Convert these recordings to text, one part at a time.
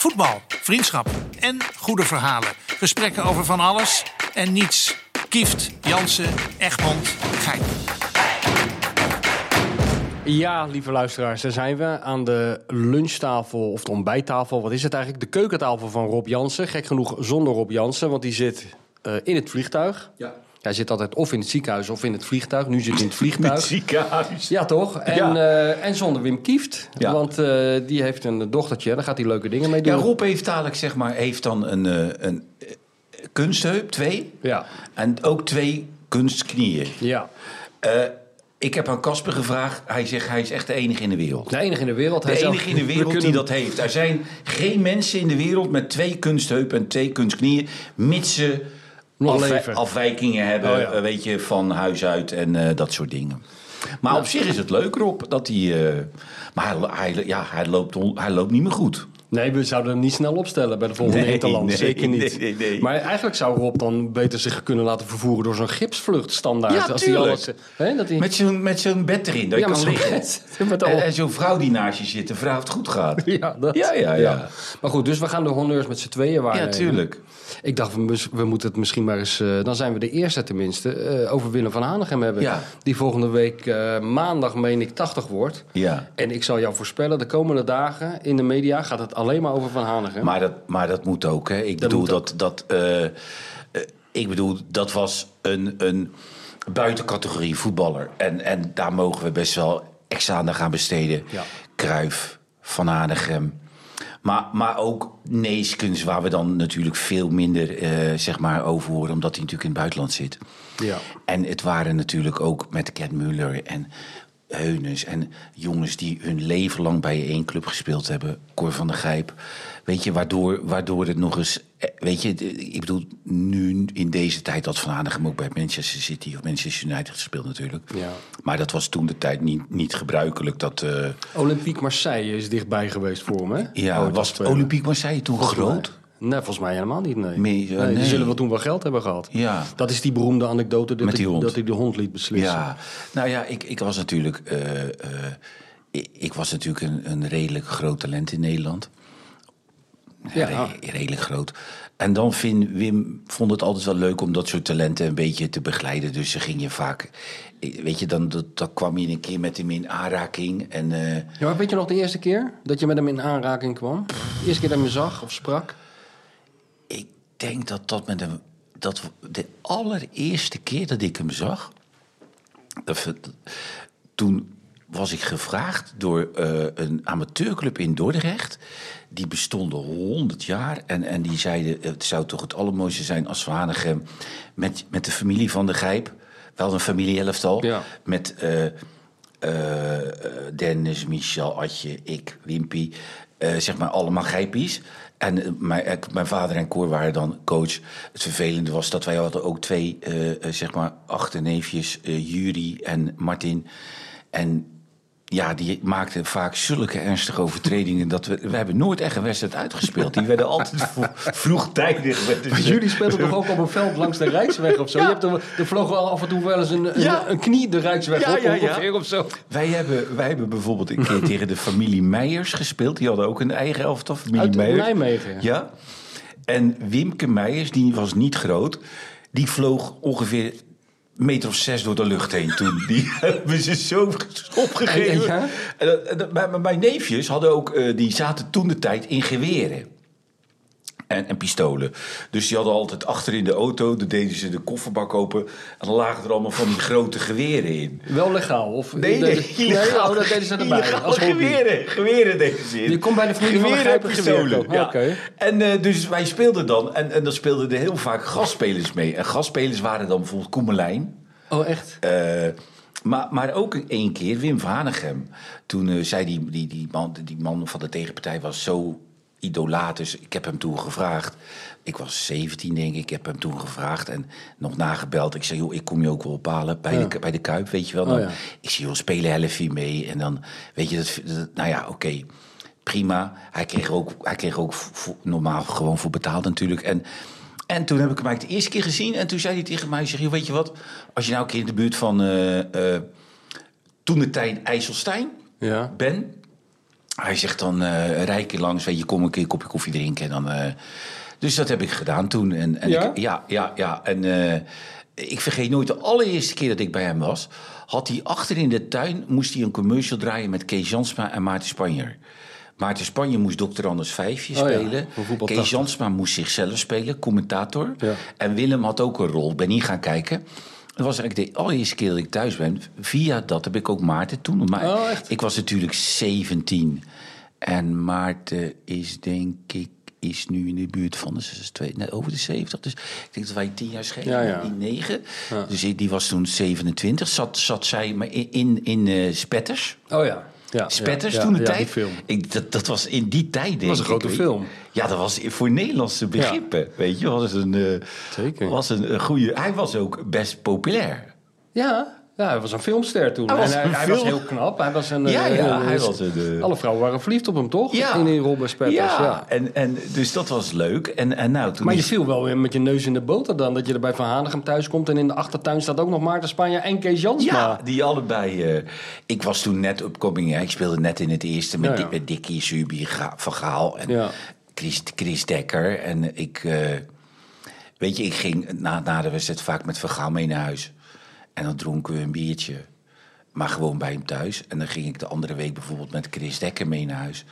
Voetbal, vriendschap en goede verhalen. Gesprekken over van alles en niets. Kieft, Jansen, Egmond, Gein. Ja, lieve luisteraars, daar zijn we aan de lunchtafel of de ontbijttafel. Wat is het eigenlijk? De keukentafel van Rob Jansen. Gek genoeg zonder Rob Jansen, want die zit uh, in het vliegtuig. Ja. Hij zit altijd of in het ziekenhuis of in het vliegtuig. Nu zit hij in het vliegtuig. ziekenhuis. Ja, toch? En, Ja. eh, en zonder Wim Kieft. Ja. Want eh, die heeft een dochtertje. Daar gaat hij leuke dingen mee doen. Ja, Rob heeft dadelijk, zeg maar, heeft dan een, eh, een kunstheup, twee. Ja. En ook twee kunstknieën. Ja. Ik heb aan Casper gevraagd. Hij zegt, hij is echt de enige in de wereld. De enige in de wereld. De Hij zou- enige in de we wereld kunnen- die dat heeft. Er zijn geen mensen in de wereld met twee kunstheupen en twee kunstknieën. Mits ze afwij- afwijkingen hebben, Oh ja. eh, weet je, van huis uit en eh, dat soort dingen. Maar op zich is het leuk, Rob, dat hij... eh, maar hij, hij, ja, hij, loopt, hij loopt niet meer goed. Nee, we zouden hem niet snel opstellen bij de volgende Nee, Interland. nee, Zeker niet. nee, nee, nee. Maar eigenlijk zou Rob dan beter zich kunnen laten vervoeren door zo'n gipsvlucht standaard. Ja, als tuurlijk. alles, hè, dat hij... Met zo'n, met zo'n bed erin, dat Ja, je kan liggen. En, en zo'n vrouw die naast je zit, een vrouw het goed gaat. Ja, dat. Ja, ja, ja. Maar goed, dus we gaan de honneurs met z'n tweeën Ja, waarnemen. tuurlijk. Ik dacht, we moeten het misschien maar eens... eh, dan zijn we de eerste tenminste, eh, over Willem van Hanegem hebben. Ja. Die volgende week eh, maandag, meen ik, 80 wordt. Ja. En ik zal jou voorspellen, de komende dagen in de media gaat het alleen maar over Van Hanegem. Maar dat, maar dat moet ook, hè. Ik Dat bedoel, dat, dat, eh, eh, ik bedoel, dat was een, een buitencategorie voetballer. En, en daar mogen we best wel extra aandacht aan besteden. Ja. Kruif, Van Hanegem. Maar, maar ook Neeskens, waar we dan natuurlijk veel minder eh, zeg maar, over horen... omdat hij natuurlijk in het buitenland zit. Ja. En het waren natuurlijk ook met Ken Muller en Heunes en jongens die hun leven lang bij één club gespeeld hebben. Cor van der Gijp. Weet je, waardoor, waardoor het nog eens... eh, Weet je, ik bedoel, nu in deze tijd dat Van Hanegem ook bij Manchester City of Manchester United gespeeld natuurlijk. Ja. Maar dat was toen de tijd niet, niet gebruikelijk. Dat, eh, Olympique Marseille is dichtbij geweest voor hem, hè? ja, was. Olympique Marseille toen groot? Nee, volgens mij helemaal niet, nee. Nee, Die zullen wel toen wel geld hebben gehad. Ja. Dat is die beroemde anekdote dat, die hond. dat hij de hond liet beslissen. Ja, nou ja, ik, ik was natuurlijk. eh, eh, ik, ik was natuurlijk een, een redelijk groot talent in Nederland. Ja. Re- redelijk groot. En dan vind Wim vond het altijd wel leuk om dat soort talenten een beetje te begeleiden. Dus ze ging je vaak. Weet je, dan, dat, dan kwam je een keer met hem in aanraking. En eh, Ja, maar weet je nog de eerste keer dat je met hem in aanraking kwam? De eerste keer dat je hem zag of sprak? Ik denk dat dat met hem. Dat de allereerste keer dat ik hem zag. dat toen was ik gevraagd door eh, een amateurclub in Dordrecht. Die bestonden 100 jaar. En, en die zeiden: het zou toch het allermooiste zijn als Van Hanegem. met, met de familie van de Gijp. Wel een familie-elftal. Ja. Met. eh, eh, Dennis, Michel, Atje, ik, Wimpy. zeg maar allemaal gijpies. En eh, mijn, eh, mijn vader en Cor waren dan coach. Het vervelende was dat wij hadden ook twee, eh, zeg maar, achterneefjes, eh Jury en Martin. En ja, die maakten vaak zulke ernstige overtredingen dat we... We hebben nooit echt een wedstrijd uitgespeeld. Die werden altijd vro- vroegtijdig. ze- Jullie speelden toch ook op een veld langs de Rijksweg of zo? Ja. Je hebt er, er vloog wel af en toe wel eens een, een, Ja. een knie de Rijksweg Ja, op ja, ja. ongeveer of zo. Wij hebben, wij hebben bijvoorbeeld een keer tegen de familie Meijers gespeeld. Die hadden ook een eigen elftal, familie Uit Meijers. Nijmegen. Ja. En Wimke Meijers, die was niet groot. Die vloog ongeveer meter of zes door de lucht heen toen. Die hebben ze zo opgegeven. Ja? En, dat- en dat- mijn, mijn neefjes hadden ook, eh, die zaten toen de tijd in geweren. En, en pistolen. Dus die hadden altijd achter in de auto, dan deden ze de kofferbak open. En dan lagen er allemaal van die grote geweren in. Wel legaal? Of Nee, nee, nee, oh, dat deden ze erbij. geweren, geweren deden ze in. Je komt bij de familie van de Geweren geweer pistolen, ja. En eh, dus wij speelden dan, en, en dan speelden er heel vaak gastspelers mee. En gastspelers waren dan bijvoorbeeld Koemelijn. Oh, echt? Eh, maar, maar ook één keer Wim van Hanegem. Toen eh, zei die, die, die, man, die man van de tegenpartij was zo idolaat. Dus ik heb hem toen gevraagd. Ik was 17 denk ik. Ik heb hem toen gevraagd en nog nagebeld. Ik zei, joh, ik kom je ook wel ophalen bij, de, bij de Kuip, weet je wel. Dan, Oh, ja. Ik zei, joh, spelen helftje mee. En dan, weet je, dat, dat- nou ja, oké. Prima. Hij kreeg ook, hij kreeg ook voor- normaal gewoon voor betaald natuurlijk. En, en toen heb ik hem eigenlijk de eerste keer gezien. En toen zei hij tegen mij, zeg, joh, weet je wat? Als je nou een keer in de buurt van eh, eh, toen de tijd IJsselstein Ja. ben... hij zegt dan, eh rij een keer langs, weet je, kom een keer een kopje koffie drinken. En dan, eh, dus dat heb ik gedaan toen. En, en Ja? Ik, ja, ja, ja. En eh, ik vergeet nooit de allereerste keer dat ik bij hem was. Had hij achter in de tuin, moest hij een commercial draaien met Kees Jansma en Maarten Spanjer. Maarten Spanje moest Dr. Anders Vijfje Oh ja, spelen. voetbal Kees 80. Jansma moest zichzelf spelen, commentator. Ja. En Willem had ook een rol. Ik ben niet gaan kijken. Dat was eigenlijk de allereerste keer dat ik thuis ben. Via dat heb ik ook Maarten toen. Maar Oh, ik was natuurlijk 17. En Maarten is denk ik is nu in de buurt van de 62, net over de 70. Dus ik denk dat wij tien jaar schelen. Ja, ja. In negen. Dus die was toen 27. Zat, zat zij maar in, in, in eh, Spetters. Oh ja. Ja Spetters ja, toen de ja, tijd. Ik, dat, dat was in die tijd. denk was een ik, grote weet- film. Ja, dat was voor Nederlandse begrippen. Weet je, was een, eh, Zeker. Was een, een goede. Hij was ook best populair. Ja, ja, hij was een filmster toen. Hij was en hij, was heel knap. Hij was een, Ja, eh, ja, een- hij was eh, Alle vrouwen waren verliefd op hem, toch? Ja. In die rol bij Spetters, ja, ja. En, en dus dat was leuk. En, en nou, toen Maar je is- viel wel weer met je neus in de boter dan. Dat je er bij Van Hanegem thuis komt en in de achtertuin staat ook nog Maarten Spanje en Kees Jansma. Ja, die allebei. eh, ik was toen net opkoming. Ik speelde net in het eerste met, Ja, Dickie, Subi, Van Gaal en. Chris, Chris Dekker. En ik, weet je, ik ging na, na de wedstrijd vaak met Van Gaal mee naar huis. En dan dronken we een biertje. Maar gewoon bij hem thuis. En dan ging ik de andere week bijvoorbeeld met Chris Dekker mee naar huis.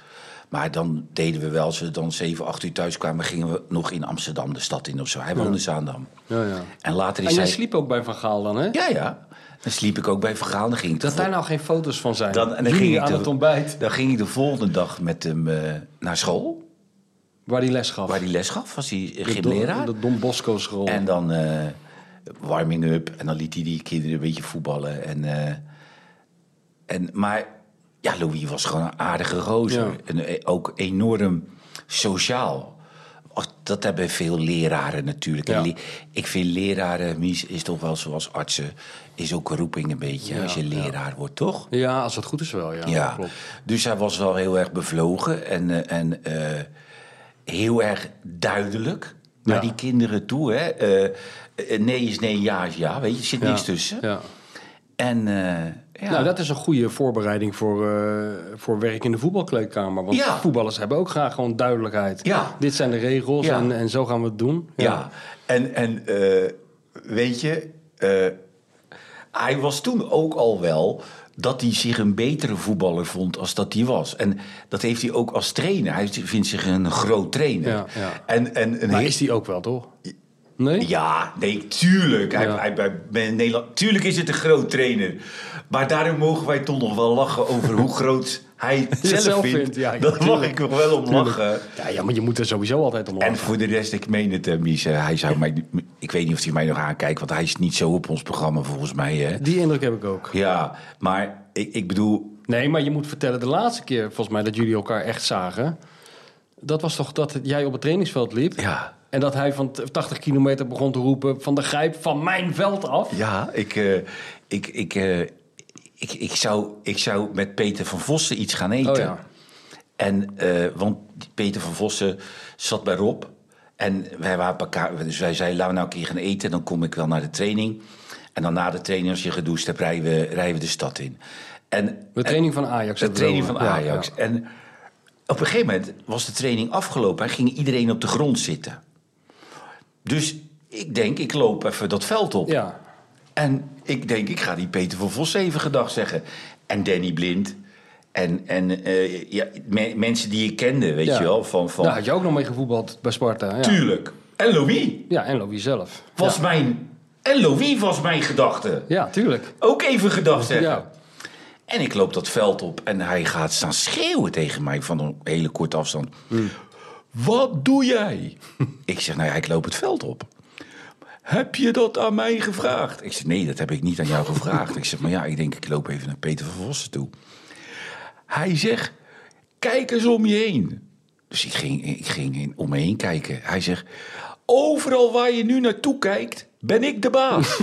Maar dan deden we wel, als we dan 7, 8 uur thuis kwamen, gingen we nog in Amsterdam de stad in of zo. Hij woonde in Zaandam. Ja, ja. En later is En jij hij... sliep ook bij Van Gaal dan, hè? Ja, ja. Dan sliep ik ook bij Vergaal. Dan ging ik Dat daar nou geen foto's van zijn. dan, en dan ging ik aan de- het ontbijt, Dan ging ik de volgende dag met hem eh, naar school. waar hij les gaf. Waar hij les gaf, was hij gymleraar. De Don Bosco school. En dan eh, warming up. En dan liet hij die kinderen een beetje voetballen. En, eh, en, maar ja, Louis was gewoon een aardige gozer. Ja. En eh, ook enorm sociaal. Dat hebben veel leraren natuurlijk. Ja. Ik vind leraren, Mies, is toch wel zoals artsen... is ook een roeping een beetje Ja, als je leraar wordt, toch? Ja, als het goed is wel, ja. Ja, Klopt. dus hij was wel heel erg bevlogen en, eh, en heel erg duidelijk naar die kinderen toe. Hè? Nee is nee, ja is ja. Weet je, er zit niks tussen. Ja. En eh, ja, Nou, dat is een goede voorbereiding voor, eh, voor werk in de voetbalkleedkamer. Want Ja. voetballers hebben ook graag gewoon duidelijkheid. Ja. Dit zijn de regels Ja. en, en zo gaan we het doen. ja. en, en eh, weet je, eh, hij was toen ook al wel dat hij zich een betere voetballer vond als dat hij was. En dat heeft hij ook als trainer. Hij vindt zich een groot trainer. Ja, ja. En, en een Maar heel- is die ook wel, toch? Nee? Ja, nee, tuurlijk. Hij, Ja. hij, bij, Nederland, tuurlijk is het een groot trainer. Maar daarom mogen wij toch nog wel lachen over hoe groot hij zelf, zelf vindt. vindt, ja, Daar mag ik nog wel om Tuurlijk. lachen. Ja, ja, maar je moet er sowieso altijd om lachen. En voor de rest, ik meen het, hè, Mies. eh, Hij zou mij, ik weet niet of hij mij nog aankijkt, want hij is niet zo op ons programma volgens mij. Hè? Die indruk heb ik ook. Ja, maar ik, ik bedoel, Nee, maar je moet vertellen, de laatste keer volgens mij dat jullie elkaar echt zagen... dat was toch dat jij op het trainingsveld liep... ja, en dat hij van 80 kilometer begon te roepen... van de grijp van mijn veld af. ja ik, eh, ik, ik, eh, ik, ik, zou, ik zou met Peter van Vossen iets gaan eten. Oh ja. En, eh, want Peter van Vossen zat bij Rob. En wij waren elkaar. Dus wij zeiden, laten we nou een keer gaan eten. Dan kom ik wel naar de training. En dan na de training, als je gedoucht hebt, rijden we, rijden we de stad in. En, De training van Ajax. de training van. Ja, Ajax. ja. En op een gegeven moment was de training afgelopen. En ging iedereen op de grond zitten. Dus ik denk, ik loop even dat veld op. Ja. En ik denk, ik ga die Peter van Vos even gedag zeggen. En Danny Blind. En, en eh, ja, me- mensen die ik kende, weet Ja. je wel. Van, van, Daar had je ook nog mee gevoetbald bij Sparta. Ja, Tuurlijk. En Louis ja en Louis zelf. was ja. mijn... En Louis was mijn gedachte. Ja, tuurlijk. Ook even gedag zeggen. Ja. En ik loop dat veld op en hij gaat staan schreeuwen tegen mij van een hele korte afstand. Hmm. Wat doe jij? ik zeg, nou ja, ik loop het veld op. Heb je dat aan mij gevraagd? Ik zeg, nee, dat heb ik niet aan jou gevraagd. ik zeg, maar ja, ik denk, ik loop even naar Peter van Vossen toe. Hij zegt, kijk eens om je heen. Dus ik ging, ik ging in- om me heen kijken. Hij zegt, overal waar je nu naartoe kijkt, ben ik de baas.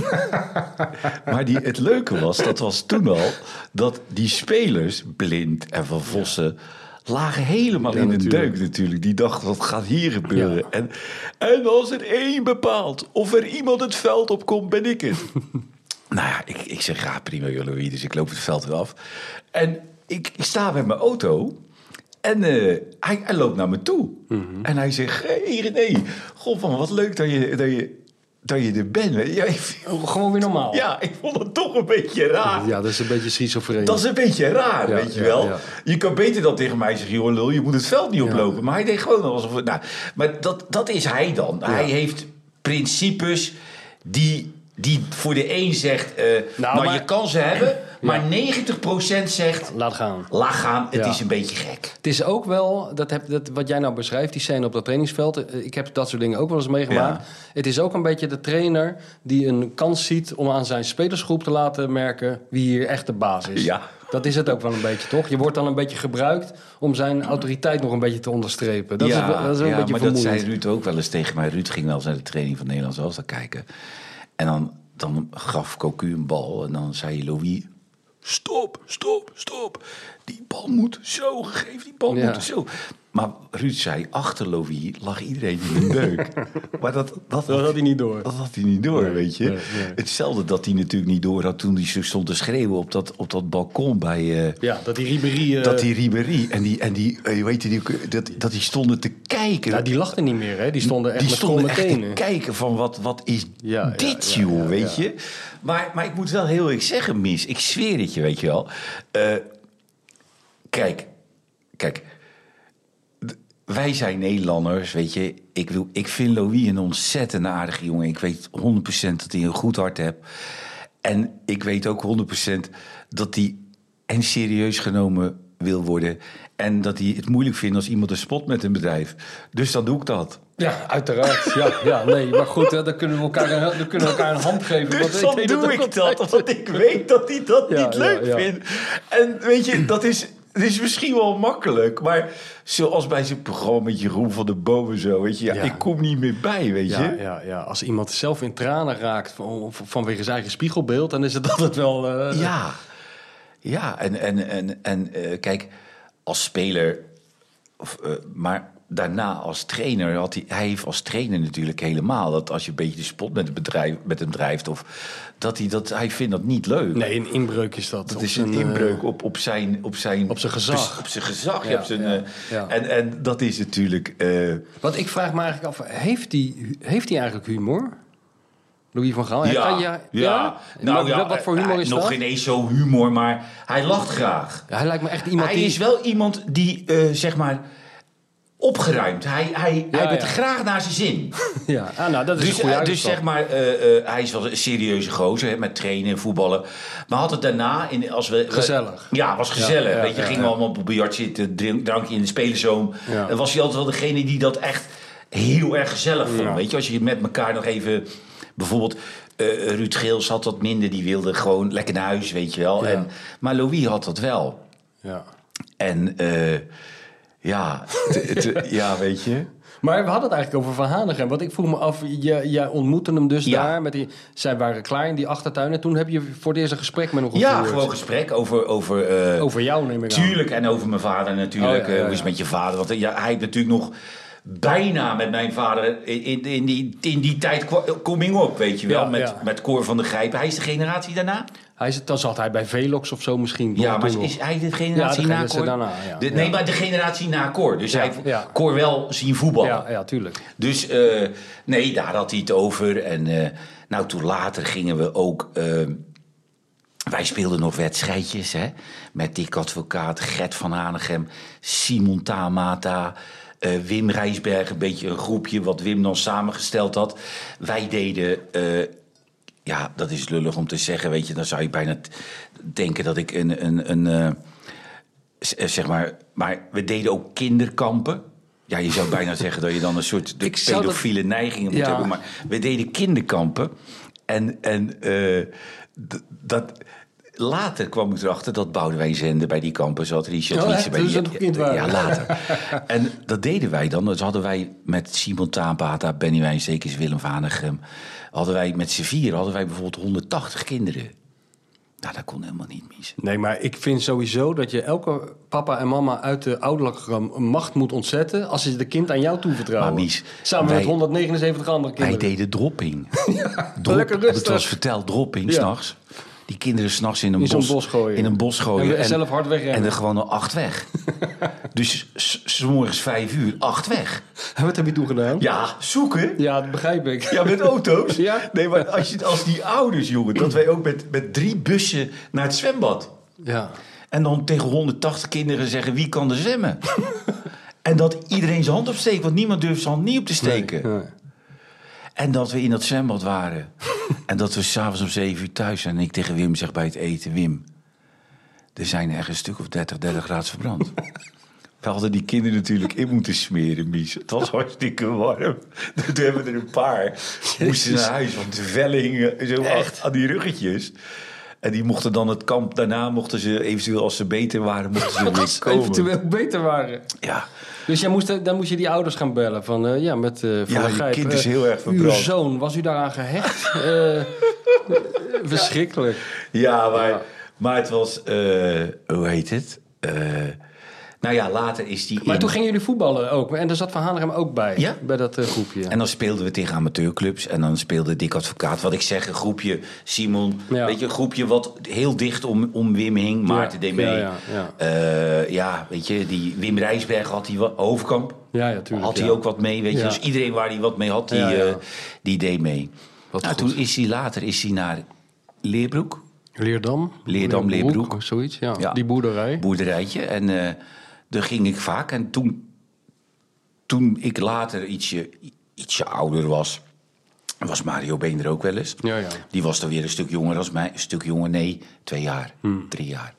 maar die, het leuke was, dat was toen al, dat die spelers, Blind en Van Vossen, lagen helemaal Ja, in natuurlijk. deuk natuurlijk. Die dachten, wat gaat hier gebeuren? Ja. En, en als er één bepaalt of er iemand het veld op komt, ben ik het. nou ja, ik, ik zeg, ja prima Louis, dus ik loop het veld weer af. En ik, ik sta met mijn auto En eh, hij, hij loopt naar me toe. En hij zegt, hey, René, god van wat leuk dat je, dat je, dat je er bent. Ja, ik, Oh, Gewoon weer normaal. ja, ik vond het toch een beetje raar. Ja, dat is een beetje schizofreen. Dat is een beetje raar, Ja, weet je ja, wel. ja. Je kan beter dan tegen mij zeggen, joh lul, je moet het veld niet oplopen. Maar hij deed gewoon alsof... het- Nou, maar dat, dat is hij dan. Hij heeft principes die, die voor de een zegt... eh, nou, maar- je kan ze hebben, maar 90% zegt... Laat gaan. Laat gaan, het Ja. is een beetje gek. Het is ook wel, dat heb, dat, wat jij nou beschrijft, die scène op dat trainingsveld. eh, Ik heb dat soort dingen ook wel eens meegemaakt. Ja. Het is ook een beetje de trainer die een kans ziet om aan zijn spelersgroep te laten merken wie hier echt de baas is. Ja. Dat is het ook wel een beetje, toch? Je wordt dan een beetje gebruikt om zijn autoriteit nog een beetje te onderstrepen. Dat is, wel- dat is wel ja, een beetje maar dat zei Ruud ook wel eens tegen mij. Ruud ging wel eens naar de training van Nederlands Elftal kijken. En dan, dan gaf Cocu een bal en dan zei Louis... Stop, stop, stop. Die bal moet zo gegeven, die bal Ja. moet zo. Maar Ruud zei, achter Louis lag iedereen in een deuk. maar dat, dat, Dat had hij niet door. Dat had hij niet door, Nee, weet je. nee, nee. Hetzelfde dat hij natuurlijk niet door had toen hij zo stond te schreeuwen op dat, op dat balkon bij... eh, Ja, dat die Ribéry... eh, dat die Ribéry en die, en die, eh, weet je, die, dat, dat die stonden te kijken. ja, die lachten niet meer, hè? Die stonden echt die met stonden echt te kijken van wat, wat is Ja, dit, ja, joh, weet je. Maar, maar ik moet wel heel erg zeggen, mis. Ik zweer het je, weet je wel. Kijk, kijk. Wij zijn Nederlanders, weet je. Ik, wil, ik vind Louis een ontzettend aardige jongen. Ik weet 100% dat hij een goed hart heeft. En ik weet ook 100% dat hij en serieus genomen wil worden. En dat hij het moeilijk vindt als iemand een spot met een bedrijf. Dus dan doe ik dat. Ja, uiteraard. Ja, ja, nee, maar goed, hè, dan kunnen we elkaar een, dan kunnen we elkaar een hand geven. want Dus dan doe ook ik dat, want ik weet dat hij dat Ja, niet ja, leuk ja. vindt. En weet je, dat is, dat is misschien wel makkelijk. Maar zoals bij zijn programma met Jeroen van der Boom en zo, weet je. Ja, Ja. ik kom niet meer bij, weet je. Ja, ja, ja, als iemand zelf in tranen raakt van, vanwege zijn eigen spiegelbeeld, dan is het altijd wel. eh, Ja, ja en, en, en, en eh, kijk, als speler, of, eh, maar daarna als trainer had hij, hij heeft als trainer natuurlijk helemaal dat als je een beetje de spot met, het bedrijf, met hem drijft, of dat hij dat, hij vindt dat niet leuk. Nee, een inbreuk is dat. Dat is een zijn, eh, inbreuk op, op, zijn, op, zijn, Op zijn gezag. Op zijn gezag. Ja, zijn, ja, eh, ja. En, en dat is natuurlijk. eh, Want ik vraag me eigenlijk af, heeft hij heeft hij eigenlijk humor? Louis van Gaal? ja, ja. Nou ja, wat voor humor is nog dat? geen eens zo humor, maar hij lacht graag. Ja, hij lijkt me echt iemand hij die... is wel iemand die, zeg maar, opgeruimd. Hij, hij, hij Ja, heeft ja. graag naar zijn zin. Ja, ah, nou, dat is Dus, een goede eh, dus zeg maar, eh, eh, hij is wel een serieuze gozer hè, met trainen en voetballen. Maar had het daarna, in, als we... Gezellig. Ja, was gezellig. Ja, weet je, gingen we allemaal op een biljart zitten, drink- drankje in de spelerzoom. Dan was hij altijd wel degene die dat echt heel erg gezellig vond. Weet je, als je met elkaar nog even... Bijvoorbeeld, eh, Ruud Geels had dat minder. Die wilde gewoon lekker naar huis, weet je wel. En, maar Louis had dat wel. Ja. En ja, ja, weet je... Maar we hadden het eigenlijk over Van Hanegem. Want ik vroeg me af, jij, jij ontmoette hem dus Ja. daar. Met die, zij waren klaar in die achtertuin. En toen heb je voor het eerst een gesprek met hem gevoerd. Ja, gewoon gesprek over... over eh, Over jou neem ik aan. Tuurlijk, en over mijn vader natuurlijk. Oh, ja, ja, eh, Hoe is het met je vader? Want eh, ja, hij heeft natuurlijk nog bijna met mijn vader in, in, die, in die tijd coming op, weet je wel. Ja, met, ja. met Cor van der Grijpen. Hij is de generatie daarna? Hij zit, dan zat hij bij Velox of zo misschien. Ja, maar is, is hij de generatie Ja, de na Cor? daarna. De- nee, maar de generatie na Cor. Dus hij heeft. Cor wel zien voetballen. Ja, ja, tuurlijk. Dus eh, nee, daar had hij het over. En eh, nou, toen later gingen we ook. eh, wij speelden nog wedstrijdjes hè, met Dick Advocaat, Gert van Hanegem, Simon Tamata, eh, Wim Rijsberg, een beetje een groepje wat Wim dan samengesteld had. Wij deden, eh, ja, dat is lullig om te zeggen, weet je, dan zou je bijna denken dat ik een, een, een eh, zeg maar, maar we deden ook kinderkampen. Ja, je zou bijna zeggen dat je dan een soort de dat- pedofiele neigingen moet Ja. hebben. Maar we deden kinderkampen. En, en dat... Later kwam ik erachter dat Boudewijn Zende bij die kampen zat. Richard Oh, bij die... nog kind waren? Ja, later. en dat deden wij dan. Dus hadden wij met Simon Taapata, Benny Wijnstekers, Willem van Hanegem... hadden wij met z'n vier hadden wij bijvoorbeeld 180 kinderen. Nou, dat kon helemaal niet mis. Nee, maar ik vind sowieso dat je elke papa en mama uit de ouderlijke macht moet ontzetten... als ze de kind aan jou toevertrouwen. Maar Mies, Samen wij- met 179 andere Wij kinderen. deden dropping. Drop, lekker rustig. Het was verteld dropping, Ja. s'nachts. Die kinderen s'nachts in een In bos, bos gooien. In een bos gooien. En zelf hard wegrennen. En er gewoon al acht weg. dus morgens vijf uur, acht weg. En wat heb je toen gedaan? Ja, zoeken. Ja, dat begrijp ik. Ja, met auto's. Ja. Nee, maar als, je, als die ouders, jongen, dat wij ook met, met drie bussen naar het zwembad. Ja. En dan tegen 180 kinderen zeggen wie kan er zwemmen. en dat iedereen zijn hand opsteekt, want niemand durft zijn hand niet op te steken. En dat we in dat zwembad waren. en dat we s'avonds om 7 uur thuis zijn. En ik tegen Wim zeg bij het eten: Wim, er zijn er een stuk of 30, 30 graden verbrand. We hadden die kinderen natuurlijk in moeten smeren, Mies. Het was hartstikke warm. Toen hebben we er een paar. Moesten naar huis, want de vellen hingen zo aan, aan die ruggetjes. En die mochten dan het kamp daarna, mochten ze eventueel als ze beter waren, mochten ze weer komen. eventueel beter waren. Ja, Dus jij moest, dan moest je die ouders gaan bellen van, eh, ja, met Van Ja, Gijp, kind is eh, heel erg Uw verbrand. zoon, was u daaraan gehecht? Eh, verschrikkelijk. Ja, maar, maar het was, hoe heet het? Nou ja, later is die. Maar in- toen gingen jullie voetballen ook. En daar zat Van Hanegem ook bij. Ja. Bij dat eh, groepje. En dan speelden we tegen amateurclubs. En dan speelde Dick Advocaat. Wat ik zeg, een groepje Simon. Ja. Weet je, een groepje wat heel dicht om, om Wim hing. Maarten deed mee. Ja, ja, ja. Eh, ja, weet je, die Wim Rijsberg had hij wat. Hoofdkamp. Ja, ja, tuurlijk. Had hij ja. ook wat mee, weet je. Ja. Dus iedereen waar hij wat mee had, die, Ja, ja. eh, die deed mee. Wat nou, goed. toen is hij later is hij naar Leerbroek. Leerdam. Leerdam, Leerbroek. Zoiets, ja. Ja. Die boerderij. boerderijtje. En daar ging ik vaak. En toen, toen ik later ietsje, ietsje ouder was, was Mario Been er ook wel eens. Ja, ja. Die was dan weer een stuk jonger als mij. Een stuk jonger, nee, twee jaar, Hmm. drie jaar.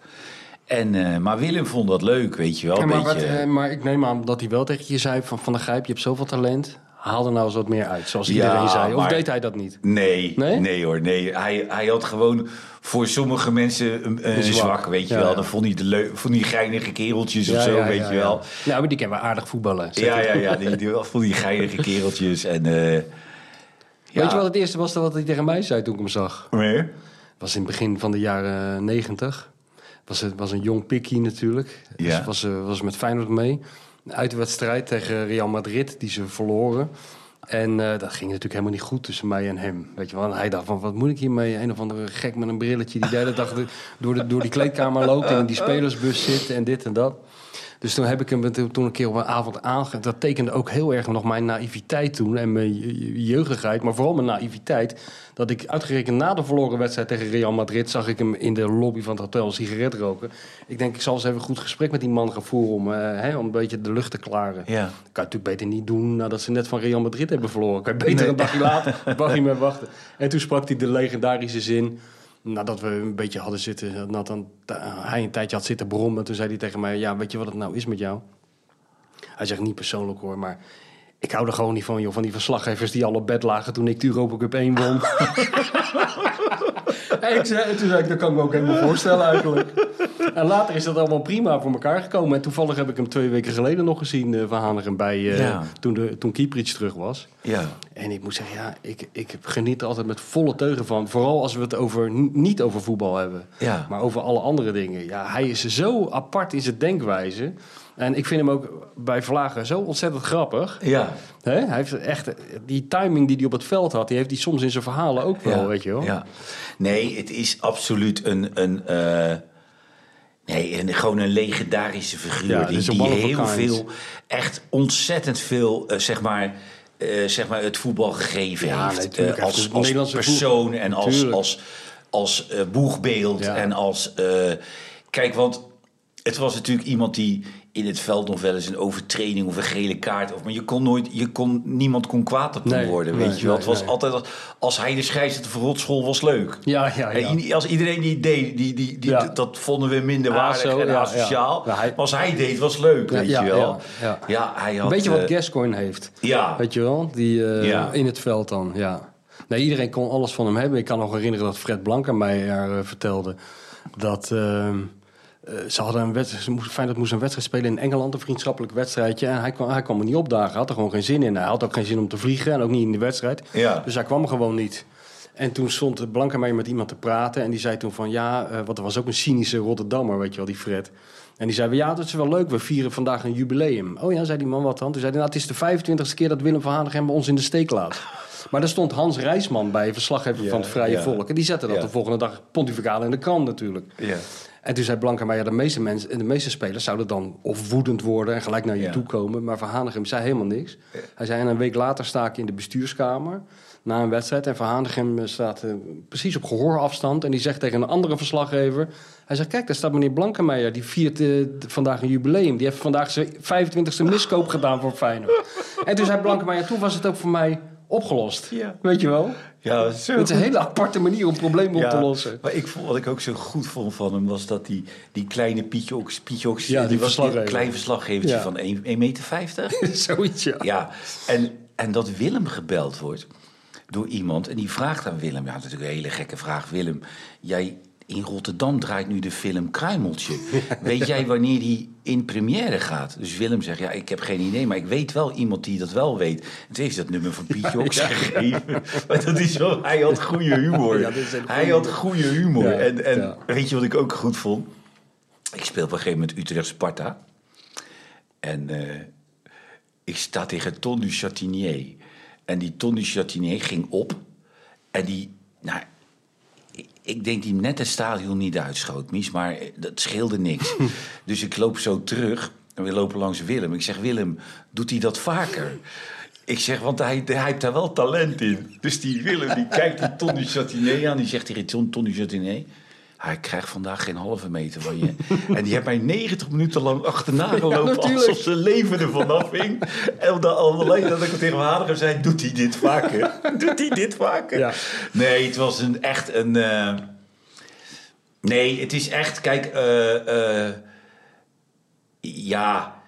En, eh, maar Willem vond dat leuk, weet je wel. Ja, maar, beetje, wat, eh, maar ik neem aan dat hij wel tegen je zei van Van der Gijp, je hebt zoveel talent. Haal er nou eens wat meer uit, zoals Ja, iedereen zei. Of maar- deed hij dat niet? Nee, Nee? nee, hoor, nee. Hij, hij had gewoon voor sommige mensen een, zwak. zwak. weet je Ja, wel. Dan vond hij de leu- vond hij geinige kereltjes of zo, weet je wel. Ja, maar die kennen we aardig voetballen. Ja, ja, ja. Die, die, vond die geinige kereltjes. En, eh. Weet je wat het eerste was wat hij tegen mij zei toen ik hem zag? Meer? was in het begin van de jaren negentig. Was het was een jong pikkie natuurlijk. Ja. Dus was, eh, was met Feyenoord mee. Een uitwedstrijd tegen Real Madrid, die ze verloren. En eh, dat ging natuurlijk helemaal niet goed tussen mij en hem. Weet je wel? En hij dacht van, wat moet ik hiermee? Een of andere gek met een brilletje die de hele dag de- door, de, door die kleedkamer loopt... en in die spelersbus zit en dit en dat. Dus toen heb ik hem toen een keer op een avond aange... Dat tekende ook heel erg nog mijn naïviteit toen en mijn je- jeugdigheid. Maar vooral mijn naïviteit. Dat ik uitgerekend na de verloren wedstrijd tegen Real Madrid... zag ik hem in de lobby van het hotel een sigaret roken. Ik denk, ik zal eens even een goed gesprek met die man gaan voeren... om, eh, hè, om een beetje de lucht te klaren. Ja. kan je natuurlijk beter niet doen nadat ze net van Real Madrid hebben verloren. Kan je beter een dagje later, een dagje mee wachten. En toen sprak hij de legendarische zin... Nadat we een beetje hadden zitten, dat dan, hij een tijdje had zitten brommen. Toen zei hij tegen mij, ja, weet je wat het nou is met jou? Hij zegt niet persoonlijk hoor, maar ik hou er gewoon niet van, joh. Van die verslaggevers die al op bed lagen toen ik de Europa Cup 1 won. en, ik zei, en toen zei ik, dat kan ik me ook helemaal voorstellen eigenlijk. En later is dat allemaal prima voor elkaar gekomen. En toevallig heb ik hem twee weken geleden nog gezien eh, van Hanegem bij, eh, Ja. toen, de, toen Kieprits terug was. Ja. En ik moet zeggen, ja, ik, ik geniet er altijd met volle teugen van. Vooral als we het over, niet over voetbal hebben, Ja. maar over alle andere dingen. Ja, hij is zo apart in zijn denkwijze. En ik vind hem ook bij Vlagen zo ontzettend grappig. Ja. Hij heeft echt die timing die hij op het veld had, die heeft hij soms in zijn verhalen ook wel, ja. weet je wel. Ja. Nee, het is absoluut een... een eh, Nee, een, gewoon een legendarische figuur. Ja, die heel veel, echt ontzettend veel, eh, zeg maar, eh, zeg maar, het voetbal gegeven Ja, heeft. nee. Eh, als het als Nederlandse persoon en als, Tuurlijk. als, als eh, boegbeeld. Ja. En als. kijk, want het was natuurlijk iemand die in het veld nog wel eens een overtreding of een gele kaart. Of, maar je kon nooit, je kon, niemand kon kwaad op hem Nee, worden. nee, weet je wel. nee, het was altijd als, als hij de scheidsrechter van Rotschool was leuk. Ja, ja, ja. En i- als iedereen die deed, die, die, die, Ja. dat vonden we minder Ah, waardig zo, en ja, asociaal. ja. Maar als hij deed, was leuk, Ja, je wel. ja, ja. Ja, hij had... Een beetje wat eh, Gascoigne heeft. Ja, Weet je wel? Die, Ja. In het veld dan, ja. Nee, iedereen kon alles van hem hebben. Ik kan nog herinneren dat Fred Blanca mij er, eh, vertelde... dat ehm, eh, ze hadden een wedstrijd... Ze moest, Feyenoord moest een wedstrijd spelen in Engeland, een vriendschappelijk wedstrijdje. En hij kwam, hij kwam er niet opdagen. Hij had er gewoon geen zin in. Hij had ook geen zin om te vliegen en ook niet in de wedstrijd. Ja. Dus hij kwam gewoon niet. En toen stond Blanca mij met iemand te praten. En die zei toen van ja, eh, want er was ook een cynische Rotterdammer, weet je wel, die Fred. En die zei, ja, dat is wel leuk, we vieren vandaag een jubileum. Oh ja, zei die man, wat dan? Toen zei hij, nou, het is de 25e keer dat Willem van Hanegem ons in de steek laat. Maar daar stond Hans Rijsman bij, verslaggever Ja, van het Vrije ja. Volk. En die zette dat Ja. de volgende dag pontificaal in de krant natuurlijk. Ja. En toen zei Blanca, maar ja, de meeste, mensen, de meeste spelers zouden dan of woedend worden en gelijk naar je Ja. toe komen. Maar Van Hanegem zei helemaal niks. Hij zei, en een week later sta ik in de bestuurskamer na een wedstrijd. En Van Hanegem eh, staat eh, precies op gehoorafstand. En die zegt tegen een andere verslaggever... Hij zegt, kijk, daar staat meneer Blankenmeijer. Die viert eh, vandaag een jubileum. Die heeft vandaag zijn 25e miskoop gedaan voor Feyenoord. En toen zei Blankenmeijer, toen was het ook voor mij opgelost. Ja. Weet je wel? Ja, zo Het is een hele aparte manier om problemen op te lossen. Maar ik vond, wat ik ook zo goed vond van hem was dat die, die kleine Pietje Oks, Pietje Oks, Ja, die was een klein verslaggevertje van 1,50 meter. 50. Zoiets, ja. Ja, en, en dat Willem gebeld wordt door iemand. En die vraagt aan Willem, ja, natuurlijk een hele gekke vraag. Willem, jij in Rotterdam draait nu de film Kruimeltje. Weet jij wanneer die in première gaat? Dus Willem zegt, ja, ik heb geen idee, maar ik weet wel iemand die dat wel weet. En toen heeft dat nummer van Pietje ook gegeven. Maar dat is zo, hij had goede humor. Ja, hij had goede humor. En en weet je wat ik ook goed vond? Ik speel op een gegeven moment Utrecht-Sparta. En eh, ik sta tegen Ton du Chatinier. En die Ton du Chatinier ging op. En die, nou, ik- denk die net het stadion niet uitschoot, Mies. Maar eh, dat scheelde niks. dus ik loop zo terug. En we lopen langs Willem. Ik zeg, Willem, doet hij dat vaker? Ik zeg, want hij, hij heeft daar wel talent in. Dus die Willem, die kijkt die Ton du Chatinier aan. Die zegt tegen Ton, Ton du Chatinier... Hij krijgt vandaag geen halve meter van je. En die heeft mij 90 minuten lang achterna gelopen. natuurlijk. alsof zijn leven ervan afhing. En de alleen dat ik het tegen mijn vader zei: Doet hij dit vaker? Doet hij dit vaker? Ja. Nee, het was een, echt een. eh, Nee, het is echt. Kijk, eh, eh, ja.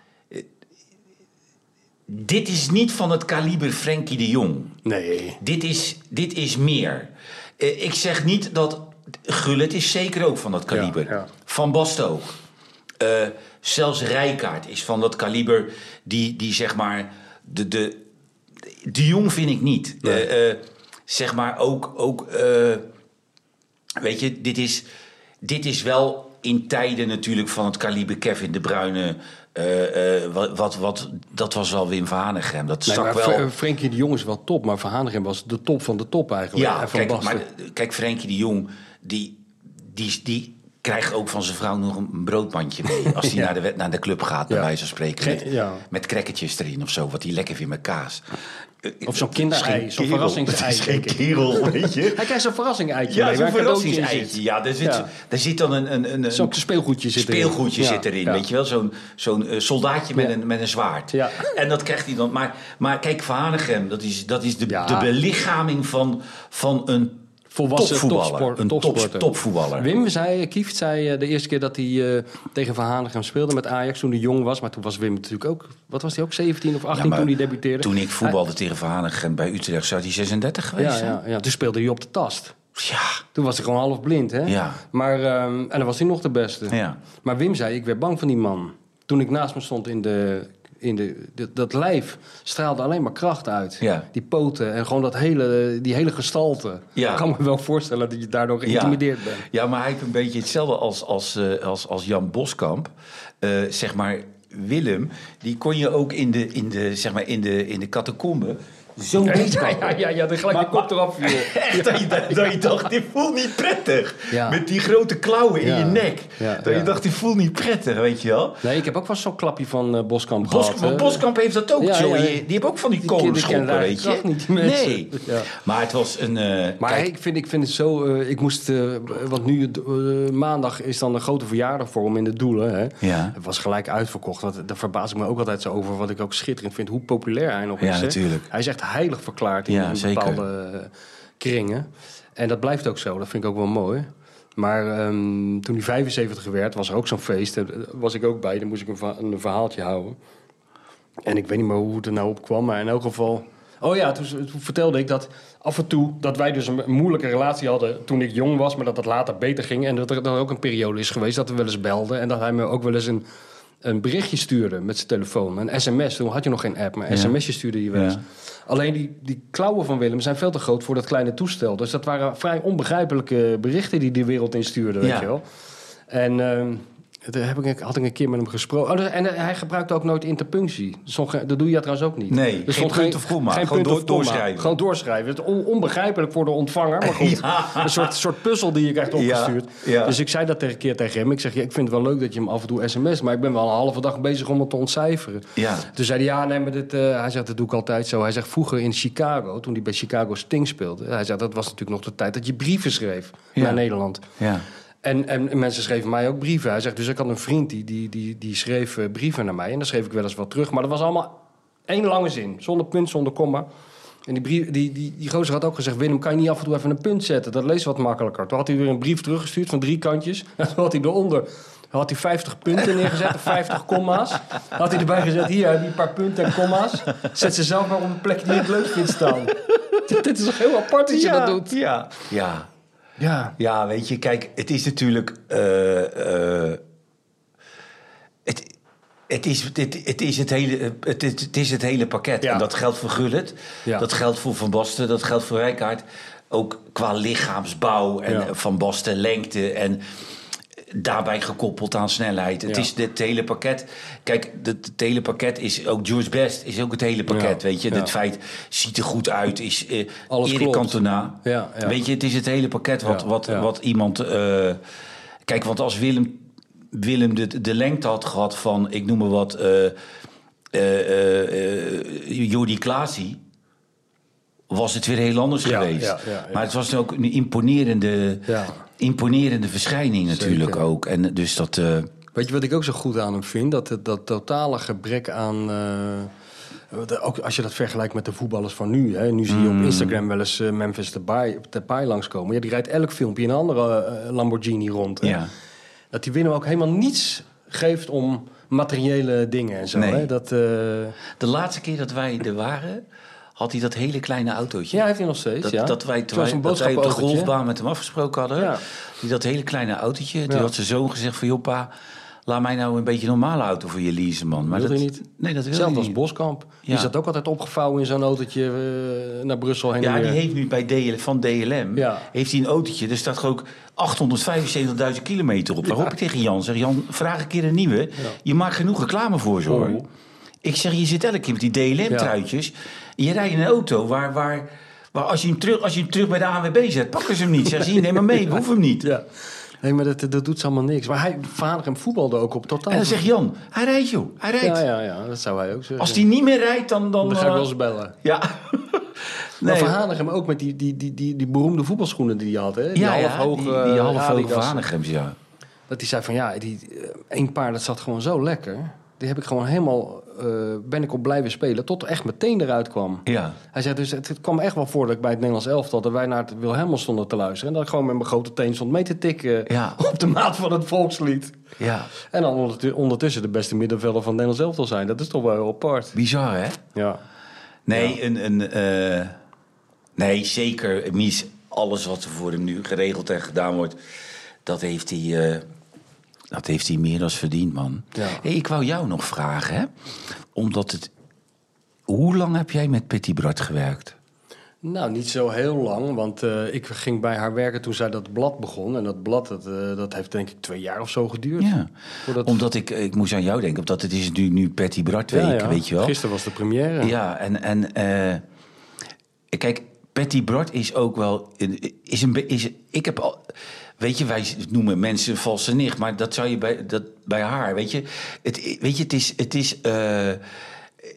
Dit is niet van het kaliber Frenkie de Jong. Nee. Dit is, dit is meer. Ik zeg niet dat. Gullit is zeker ook van dat kaliber. Ja, ja. Van Basten ook. Eh, zelfs Rijkaard is van dat kaliber. Die, die zeg maar. De, de, de Jong vind ik niet. Eh, eh, zeg maar ook. ook weet je, dit is, dit is wel in tijden natuurlijk van het kaliber Kevin de Bruyne. wat, wat, wat, dat was wel Wim van Hanegem. Dat Nee, stak wel. Fr- Frenkie de Jong is wel top, maar Van Hanegem was de top van de top eigenlijk. Ja, Van kijk, Basten. maar, kijk, Frenkie de Jong, die, die, die krijgt ook van zijn vrouw nog een broodmandje mee. Als hij Ja. naar, de, naar de club gaat, bij Ja. wijze van spreken. Met, ja. met erin of zo, wat hij lekker vindt met kaas. Eh, Of zo'n kinderei, zo'n verrassingsei, geen kerel, weet je. Hij krijgt zo'n verrassing-eitje Ja, zo'n verrassingseitje. Ja, daar zit, daar zit dan een... een, een, Zo'n speelgoedje zit erin. speelgoedje zit erin, weet je wel? Zo'n zo'n eh, soldaatje met, een, met een zwaard. En dat krijgt hij dan. Maar, maar kijk, Van Hanegem, dat is, dat is de, de belichaming van, van een Volwassen topvoetballer. topsport- een topsporter. topvoetballer. Wim zei, Kieft zei eh, de eerste keer dat hij eh, tegen Van Hanegem speelde met Ajax toen hij jong was. Maar toen was Wim natuurlijk ook, wat was hij ook, 17 of 18 Ja, maar toen hij debuteerde. Toen ik voetbalde tegen Van Hanegem bij Utrecht, zou hij 36 geweest Ja, zijn? ja, ja, toen speelde hij op de tast. Ja. Toen was hij gewoon half blind, hè? Ja. Maar, ehm, en dan was hij nog de beste. Ja. Maar Wim zei, ik werd bang van die man. Toen ik naast me stond in de... In de, dat lijf straalde alleen maar kracht uit. Ja. Die poten en gewoon dat hele, die hele gestalte. Ja. Ik kan me wel voorstellen dat je daardoor geïntimideerd bent. Ja, maar hij heeft een beetje hetzelfde als, als, eh, als, als Jan Boskamp. Eh, zeg maar, Willem, die kon je ook in de, in de, zeg maar, in de, in de catacombe zo Ja, ja, ja, ja, dan gelijk de kop eraf viel. Echt, dat, je, dat, je dacht, dit voelt niet prettig. Ja. Met die grote klauwen in Ja. je nek. Ja, dat je ja. dacht, dit voelt niet prettig, weet je wel. Nee, ik heb ook wel zo'n klapje van eh, Boskamp Bos, gehad. Boskamp heeft dat ook, Ja, ja. Die heeft ook van die Die kolenschoppen, weet je. niet. Nee. Ja. Maar het was een... eh, Maar kijk, ik, vind, ik vind het zo... eh, ik moest... want nu, maandag is dan een grote verjaardag voor hem in de Doelen. Hè? Ja. Het was gelijk uitverkocht. Dat, daar verbaas ik me ook altijd zo over. Wat ik ook schitterend vind. Hoe populair hij nog Ja, is. hè. natuurlijk. Hij is echt heilig verklaard in, Ja, zeker. bepaalde eh, kringen. En dat blijft ook zo. Dat vind ik ook wel mooi. Maar ehm, toen hij 75 werd, was er ook zo'n feest. Daar was ik ook bij. Dan moest ik een, een verhaaltje houden. En ik weet niet meer hoe het er nou op kwam, maar in elk geval... Oh ja, toen, toen vertelde ik dat af en toe... dat wij dus een, een moeilijke relatie hadden toen ik jong was... maar dat dat later beter ging. En dat er, dat er ook een periode is geweest dat we wel eens belden... en dat hij me ook wel eens een, een berichtje stuurde met zijn telefoon. Een sms, toen had je nog geen app, maar Ja. sms'je stuurde je wel eens. Ja. Alleen die, die klauwen van Willem zijn veel te groot voor dat kleine toestel. Dus dat waren vrij onbegrijpelijke berichten die die wereld instuurde, weet Ja. je wel. En... ehm, Daar heb ik, had ik een keer met hem gesproken. Oh, en hij gebruikt ook nooit interpunctie. Dat doe je trouwens ook niet. Nee, geen punt of komma. Geen Gewoon door- doorschrijven. Gewoon doorschrijven. Het is on- onbegrijpelijk voor de ontvanger. Maar goed, Ja. een soort, soort puzzel die je krijgt opgestuurd. Ja, ja. Dus ik zei dat tegen een keer tegen hem. Ik zeg, ik vind het wel leuk dat je hem af en toe sms... maar ik ben wel een halve dag bezig om het te ontcijferen. Ja. Toen zei hij, ja, nee, maar dit, eh, hij zegt, dat doe ik altijd zo. Hij zegt, vroeger in Chicago, toen hij bij Chicago Sting speelde... hij zegt, dat was natuurlijk nog de tijd dat je brieven schreef naar Nederland. Ja. En, en mensen schreven mij ook brieven. Hij zegt, dus ik had een vriend die, die, die, die schreef eh, brieven naar mij. En dan schreef ik wel eens wat terug. Maar dat was allemaal één lange zin. Zonder punt, zonder komma. En die, brief, die, die, die gozer had ook gezegd... Willem, kan je niet af en toe even een punt zetten? Dat leest wat makkelijker. Toen had hij weer een brief teruggestuurd van drie kantjes. En toen had hij eronder... Had hij 50 punten neergezet, of 50 komma's. Had hij erbij gezet, hier heb je een paar punten en komma's. Zet ze zelf maar op een plek die je het leuk vindt staan. Dit is toch heel apart dat je dat doet? Ja. Ja. Ja. Ja, weet je, kijk, het is natuurlijk. eh, eh, het, het, is, het, het, is het, hele, het, is het hele pakket. Ja. En dat geldt voor Gullit, Ja. dat geldt voor Van Basten, dat geldt voor Rijkaard. Ook qua lichaamsbouw en Ja. Van Basten lengte en daarbij gekoppeld aan snelheid. Het Ja. is het hele pakket. Kijk, het, het hele pakket is ook George Best is ook het hele pakket. Ja. Weet je, Ja. het feit ziet er goed uit, is eh Alles Erik klopt. Cantona. Ja, ja. Weet je, het is het hele pakket wat, wat, wat iemand. eh, kijk, want als Willem, Willem de, de lengte had gehad van, ik noem maar wat, eh, Jordi Klaasie, was het weer heel anders Ja, geweest. ja, ja, ja. Maar het was ook een imponerende, Ja. Imponerende verschijning natuurlijk Zeker. ook. En dus dat. eh, Weet je wat ik ook zo goed aan hem vind? Dat, dat totale gebrek aan. de- ook als je dat vergelijkt met de voetballers van nu. Hè. Nu zie je Mm. op Instagram wel eens eh, Memphis Depay, Depay langskomen. Ja, die rijdt elk filmpje in een andere Lamborghini rond. Hè. ja. Dat die winnen ook helemaal niets geeft om materiële dingen en zo. Nee. Hè. Dat, De laatste keer dat wij er waren, had hij dat hele kleine autootje. ja, heeft hij nog steeds. Dat, ja. dat wij, een dat wij op de golfbaan met hem afgesproken hadden. Ja. Die dat hele kleine autootje. Ja. had zijn zoon gezegd van... joh pa, laat mij nou een beetje een normale auto voor je leasen, man. Maar Wilde dat, niet? Nee, dat wil Hetzelfde hij als niet. Boskamp. Die Ja. zat ook altijd opgevouwen in zo'n autootje eh, naar Brussel heen Ja, en die heeft nu bij DL, van DLM Ja. heeft hij een autootje. Er staat gewoon 875.000 kilometer op. Waarop ik tegen Jan zeg... Jan, vraag een keer een nieuwe. Je maakt genoeg reclame voor ze, hoor. Ik zeg, je zit elke keer met die DLM-truitjes. Je rijdt in een auto waar... waar waar als, je hem terug, als je hem terug bij de ANWB zet, pakken ze hem niet. Zeg ze, neem maar mee, we hoeven hem niet. Ja. Nee, maar dat, dat doet ze allemaal niks. Maar hij, vader hem voetbalde ook op totaal. En dan zegt Jan, hij rijdt joh, hij rijdt. Ja, ja, ja, dat zou hij ook zeggen. Als hij niet meer rijdt, dan... Dan, Dan ga ik eh, wel eens bellen. Ja. Maar nee, Van Hanegem ook met die, die, die, die, die beroemde voetbalschoenen die hij had. Hè? Die ja, ja, halfhoge die, die half hoge. Vanegems, ja. Dat hij zei van ja, die eh, één paar dat zat gewoon zo lekker. Die heb ik gewoon helemaal, ben ik op blijven spelen. Tot echt meteen eruit kwam. Ja. Hij zei dus, het, het kwam echt wel voor dat ik bij het Nederlands elftal... dat wij naar het Wilhelmus stonden te luisteren. En dat ik gewoon met mijn grote teen stond mee te tikken... Ja. op de maat van het volkslied. Ja, En dan ondertu- ondertussen de beste middenvelder van het Nederlands elftal zijn. Dat is toch wel heel apart. bizar hè? Ja. Nee, een, een, eh, nee zeker. Mies, alles wat er voor hem nu geregeld en gedaan wordt, dat heeft hij, eh, dat heeft hij meer dan verdiend, man. Ja. Hey, ik wou jou nog vragen, hè? Omdat het. Hoe lang heb jij met Petit Bart gewerkt? Nou, niet zo heel lang, want eh, ik ging bij haar werken toen zij dat blad begon. En dat blad, dat, eh, dat heeft denk ik twee jaar of zo geduurd. Ja. Voordat... Omdat ik, ik moest aan jou denken, omdat het is natuurlijk nu Petit Bart week, Ja, ja. weet je wel. Gisteren was de première. Ja, en, en eh, kijk, Patty Bart is ook wel. Is een, is, ik heb al. Weet je, wij noemen mensen valse nicht, maar dat zou je bij, dat, bij haar, weet je. Het, weet je, het is. Het is eh,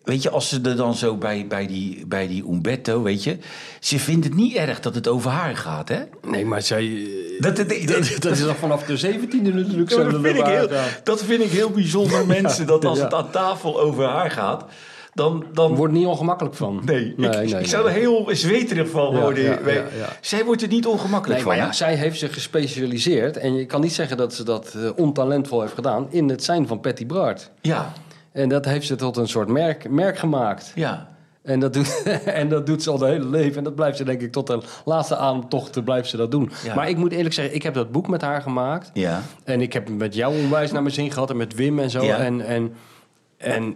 weet je, als ze er dan zo bij, bij, die, bij die Umberto, weet je. Ze vindt het niet erg dat het over haar gaat, hè? Nee, maar zij... Dat, dat, dat, dat is al vanaf de 17e natuurlijk zo. dat, vind ik heel, dat vind ik heel bijzonder, mensen. Dat als ja. het aan tafel over haar gaat, dan, dan, wordt niet ongemakkelijk van. Nee, nee, ik, nee, ik zou er heel zweterig van worden. ja, Wij- ja, ja. Zij wordt er niet ongemakkelijk Nee, maar van. ja, zij heeft zich gespecialiseerd. En je kan niet zeggen dat ze dat eh, ontalentvol heeft gedaan. in het zijn van Patty Bart. ja, En dat heeft ze tot een soort merk, merk gemaakt. ja. En dat, doet, en dat doet ze al de hele leven. En dat blijft ze denk ik tot de laatste ademtocht blijft ze dat doen. Ja. Maar ik moet eerlijk zeggen, ik heb dat boek met haar gemaakt. Ja. En ik heb met jou onwijs naar mijn zin gehad. En met Wim en zo. Ja. En, en, en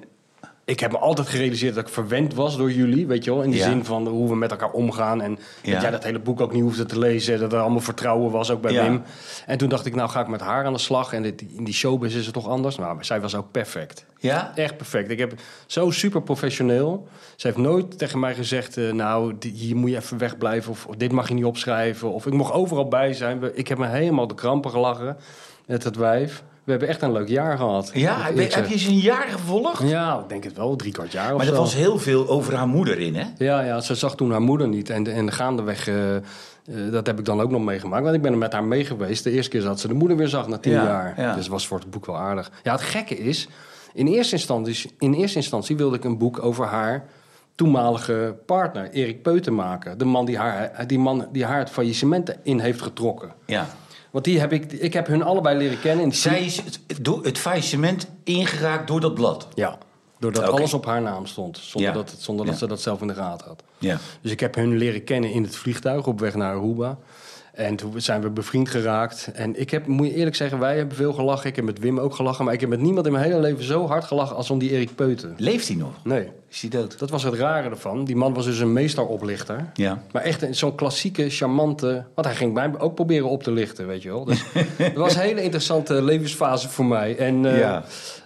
ik heb me altijd gerealiseerd dat ik verwend was door jullie, weet je wel. In de Ja. zin van hoe we met elkaar omgaan. En Ja. dat jij dat hele boek ook niet hoefde te lezen. Dat er allemaal vertrouwen was, ook bij Ja. Wim. En toen dacht ik, nou ga ik met haar aan de slag. En dit- in die showbiz is het toch anders? Nou, zij was ook perfect. Ja? Echt perfect. Ik heb zo super professioneel. Ze heeft nooit tegen mij gezegd: eh, Nou, die- hier moet je even wegblijven. Of, of dit mag je niet opschrijven. Of ik mocht overal bij zijn. Ik heb me helemaal de krampen gelachen met het wijf. We hebben echt een leuk jaar gehad. Ja, ik heb, heb je ze een jaar gevolgd? Ja, ik denk het wel. Drie kwart jaar of Maar er was heel veel over haar moeder in, hè? Ja, ja, ze zag toen haar moeder niet. En, en gaandeweg, eh, eh, dat heb ik dan ook nog meegemaakt. Want ik ben er met haar mee geweest. De eerste keer dat ze de moeder weer zag na tien Ja, jaar. ja. Dus het was voor het boek wel aardig. Ja, het gekke is... In eerste, instantie, in eerste instantie wilde ik een boek over haar toenmalige partner, Erik Peuten, maken. De man die haar, die man die haar het faillissement in heeft getrokken. Ja. Want die heb ik, ik heb hun allebei leren kennen. In Zij is het, door het faillissement ingeraakt door dat blad. Ja, doordat Oké. alles op haar naam stond. Zonder, Ja. dat, zonder dat ze dat zelf in de gaten had. Ja. Dus ik heb hun leren kennen in het vliegtuig op weg naar Aruba. En toen zijn we bevriend geraakt. En ik heb, moet je eerlijk zeggen, wij hebben veel gelachen. Ik heb met Wim ook gelachen. Maar ik heb met niemand in mijn hele leven zo hard gelachen als om die Erik Peuten. Leeft hij nog? Nee, Is hij dood? dat was het rare ervan. Die man was dus een meesteroplichter. Ja. Maar echt zo'n klassieke, charmante... Want hij ging mij ook proberen op te lichten, weet je wel. Dus het was een hele interessante levensfase voor mij. En, eh, Ja.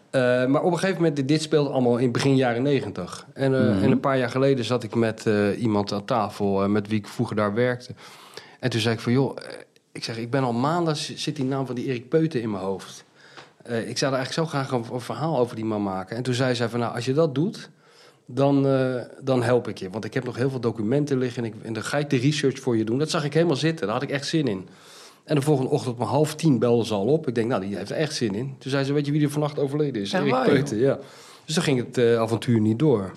eh, maar op een gegeven moment, dit speelde allemaal in begin jaren negentig. En, eh, Mhm. en een paar jaar geleden zat ik met iemand aan tafel... met wie ik vroeger daar werkte. En toen zei ik van, joh... eh, ik zeg, ik ben al maanden, zit die naam van die Erik Peuten in mijn hoofd. Eh, ik zou er eigenlijk zo graag een, een verhaal over die man maken. En toen zei zij van, nou, als je dat doet dan, eh, dan help ik je. Want ik heb nog heel veel documenten liggen en, ik, en dan ga ik de research voor je doen. Dat zag ik helemaal zitten, daar had ik echt zin in. En de volgende ochtend om half tien belde ze al op. Ik denk, nou, die heeft er echt zin in. Toen zei ze, weet je wie er vannacht overleden is? Ja, Erik? Peuten, ja. Dus dan ging het avontuur niet door.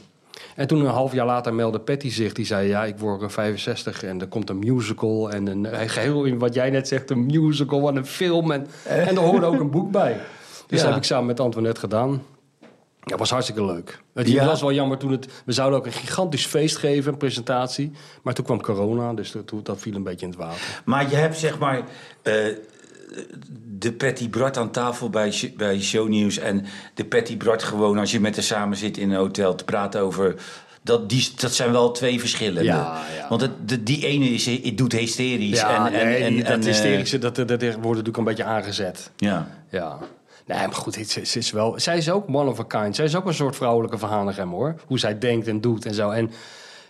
En toen een half jaar later meldde Patty zich. Die zei, ja, ik word eh, 65 en er komt een musical. En een, eh, geheel in wat jij net zegt, een musical en een film. En, en er hoorde ook een boek bij. Dus Ja. dat heb ik samen met Antoinette gedaan. Ja, was hartstikke leuk. Het Ja. was wel jammer toen het... We zouden ook een gigantisch feest geven, een presentatie. Maar toen kwam corona, dus dat, dat viel een beetje in het water. Maar je hebt zeg maar eh, de Patty Bart aan tafel bij, bij Shownieuws... en de Patty Bart gewoon als je met haar samen zit in een hotel te praten over... Dat, die, dat zijn wel twee. Ja, ja. Want het, de, die ene is, het doet hysterisch. Ja, en, en, nee, en, die- dat en, eh, hysterische, dat, dat, dat wordt natuurlijk een beetje aangezet. ja. Ja. Nee, maar goed, het, is wel, zij is ook one of a kind. Zij is ook een soort vrouwelijke verhanigem, hoor. Hoe zij denkt en doet en zo. En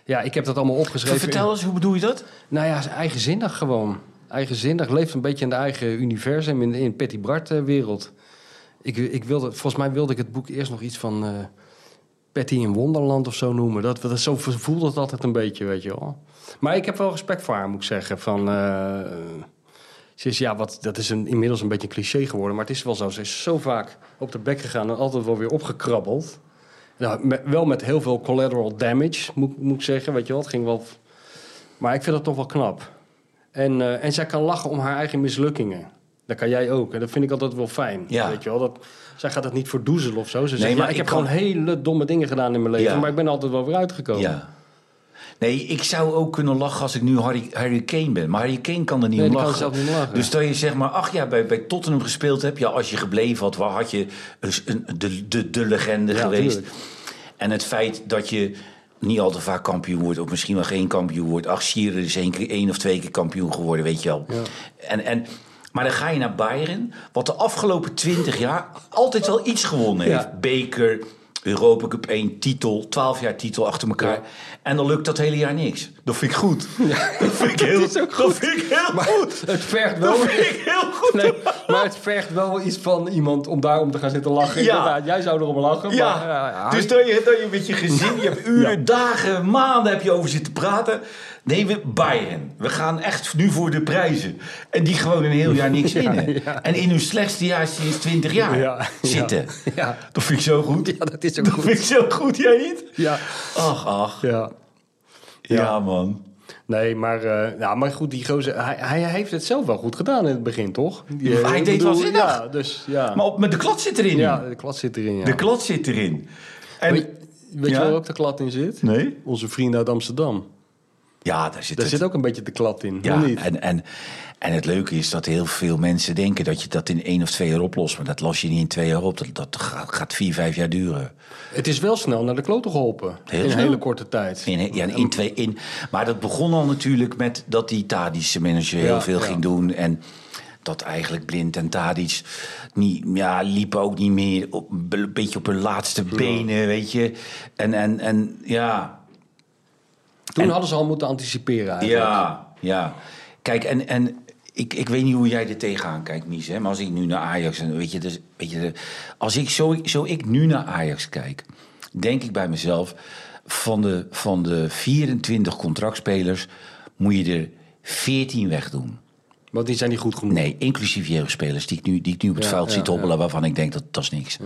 ja, ik heb dat allemaal opgeschreven. Vertel eens, hoe bedoel je dat? Nou ja, eigenzinnig gewoon. Eigenzinnig. Leeft een beetje in de eigen universum, in, in Patty Bart-wereld. Ik, ik wilde, volgens mij wilde ik het boek eerst nog iets van... eh, Patty in Wonderland of zo noemen. Dat, dat, zo voelde het altijd een beetje, weet je wel. Maar ik heb wel respect voor haar, moet ik zeggen. Van, eh, ze is, ja, wat, dat is een, inmiddels een beetje een cliché geworden. Maar het is wel zo. Ze is zo vaak op de bek gegaan en altijd wel weer opgekrabbeld. Nou, wel met heel veel collateral damage, moet, moet ik zeggen. Weet je wel, ging wel... Maar ik vind dat toch wel knap. En, eh, en zij kan lachen om haar eigen mislukkingen. Dat kan jij ook. En dat vind ik altijd wel fijn. Ja. Weet je wel, dat, zij gaat het niet verdoezelen of zo. Ze Nee, zegt, maar ja, ik, heb kan- gewoon hele domme dingen gedaan in mijn leven. Ja. Maar ik ben altijd wel weer uitgekomen. Ja. Nee, ik zou ook kunnen lachen als ik nu Harry, Harry Kane ben. Maar Harry Kane kan er niet Nee, om kan lachen. zelf niet om lachen. Dus dat je zeg maar acht jaar bij, bij Tottenham gespeeld hebt. Ja, als je gebleven had, waar had je een, de, de, de legende geweest. tuurlijk. En het feit dat je niet al te vaak kampioen wordt, of misschien wel geen kampioen wordt. Ach, Schieren is één, keer, één of twee keer kampioen geworden, weet je wel. En, en, maar dan ga je naar Bayern, wat de afgelopen twintig jaar altijd wel iets gewonnen heeft. Ja. Beker, Europa Cup 1, titel, 12 jaar titel achter elkaar. Ja. En dan lukt dat hele jaar niks. Dat vind ik goed. Dat vind ik heel, ook Dat vind ik heel goed. Het vergt wel... Dat vind ik heel goed. Nee, maar het vergt wel iets van iemand om daarom te gaan zitten lachen. Ja. Inderdaad, jij zou erom lachen. Ja, maar, ja, dus dat je, dat je met je gezin, je hebt uren, dagen, maanden heb je over zitten praten. Nee, we Bayern. We gaan echt nu voor de prijzen. En die gewoon een heel jaar niks winnen. En in hun slechtste jaar sinds 20 jaar Ja, zitten. Dat vind ik zo goed. Ja, dat is Dat goed. vind ik zo goed, jij niet? Ja. Ach, ach. ja. Ja, man. Nee, maar, eh, ja, maar goed, die gozer, hij, hij heeft het zelf wel goed gedaan in het begin, toch? Die, eh, hij ik deed wel zinnig. Ja, dus ja. Maar op, met de klad zit erin. ja, de klad zit erin, ja. De klad zit erin. En, Weet, weet Ja? je waar ook de klad in zit? Nee? Onze vrienden uit Amsterdam. Ja, daar zit Daar het. zit ook een beetje de klad in, Ja, niet? en, en, en het leuke is dat heel veel mensen denken dat je dat in één of twee jaar oplost. Maar dat los je niet in twee jaar op. Dat, dat gaat, vier, vijf jaar duren. Het is wel snel naar de kloten geholpen. Heel in een hele korte tijd. In, ja, in twee, in, maar dat begon al natuurlijk met dat die Tadische manager heel Ja, veel ja. ging doen. En dat eigenlijk Blind en Tadic niet, ja, liepen ook niet meer op, een beetje op hun laatste benen, weet je. En, en, en ja, Toen hadden ze al moeten anticiperen eigenlijk. Ja, ja. Kijk, en, en ik, ik weet niet hoe jij er tegenaan kijkt, Mies. Hè? Maar als ik nu naar Ajax... En weet je, dus, weet je, als ik zo, zo ik nu naar Ajax kijk... denk ik bij mezelf... van de, van de 24 contractspelers... moet je er 14 wegdoen. Want die zijn niet goed genoeg. Nee, inclusief jeugdspelers die ik nu, die ik nu op het Ja, veld ja, zie hobbelen... waarvan ik denk dat dat is niks.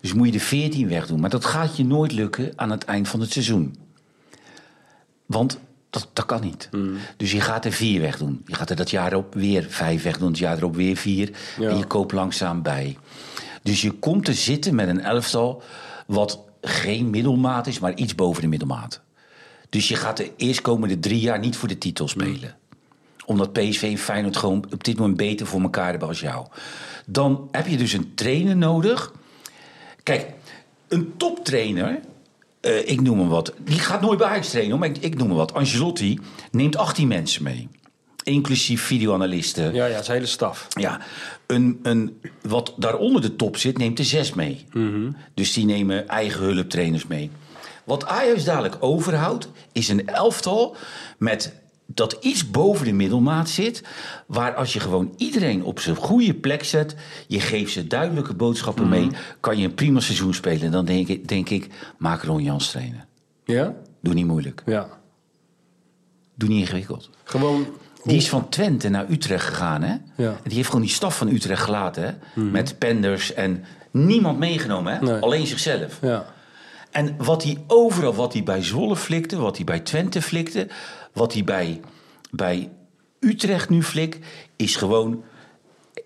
Dus moet je er 14 wegdoen. Maar dat gaat je nooit lukken aan het eind van het seizoen. Want dat, dat kan niet. Mm. Dus je gaat er vier wegdoen. Je gaat er dat jaar op weer vijf wegdoen. Het jaar erop weer vier. Ja. En je koopt langzaam bij. Dus je komt te zitten met een elftal... wat geen middelmaat is, maar iets boven de middelmaat. Dus je gaat de eerstkomende drie jaar niet voor de titel spelen omdat PSV en Feyenoord gewoon op dit moment beter voor elkaar hebben als jou. Dan heb je dus een trainer nodig. Kijk, een toptrainer, eh, ik noem hem wat, die gaat nooit bij Ajax trainen, maar ik, ik noem hem wat. Angelotti neemt 18 mensen mee. Inclusief videoanalisten. Ja, ja, zijn hele staf. Ja, een, een, wat daaronder de top zit, neemt er zes mee. Dus die nemen eigen hulptrainers mee. Wat Ajax dadelijk overhoudt, is een elftal met dat iets boven de middelmaat zit. Waar als je gewoon iedereen op zijn goede plek zet, je geeft ze duidelijke boodschappen mee, kan je een prima seizoen spelen. En dan denk ik, denk ik maak Ron Jans trainen. Ja? Doe niet moeilijk. Ja. Doe niet ingewikkeld. Gewoon... Die is van Twente naar Utrecht gegaan, hè? Ja. En die heeft gewoon die staf van Utrecht gelaten, hè? Met penders en niemand meegenomen, hè? Nee. Alleen zichzelf. Ja. En wat hij overal, wat hij bij Zwolle flikte, wat hij bij Twente flikte, wat hij bij, bij Utrecht nu flikt, is gewoon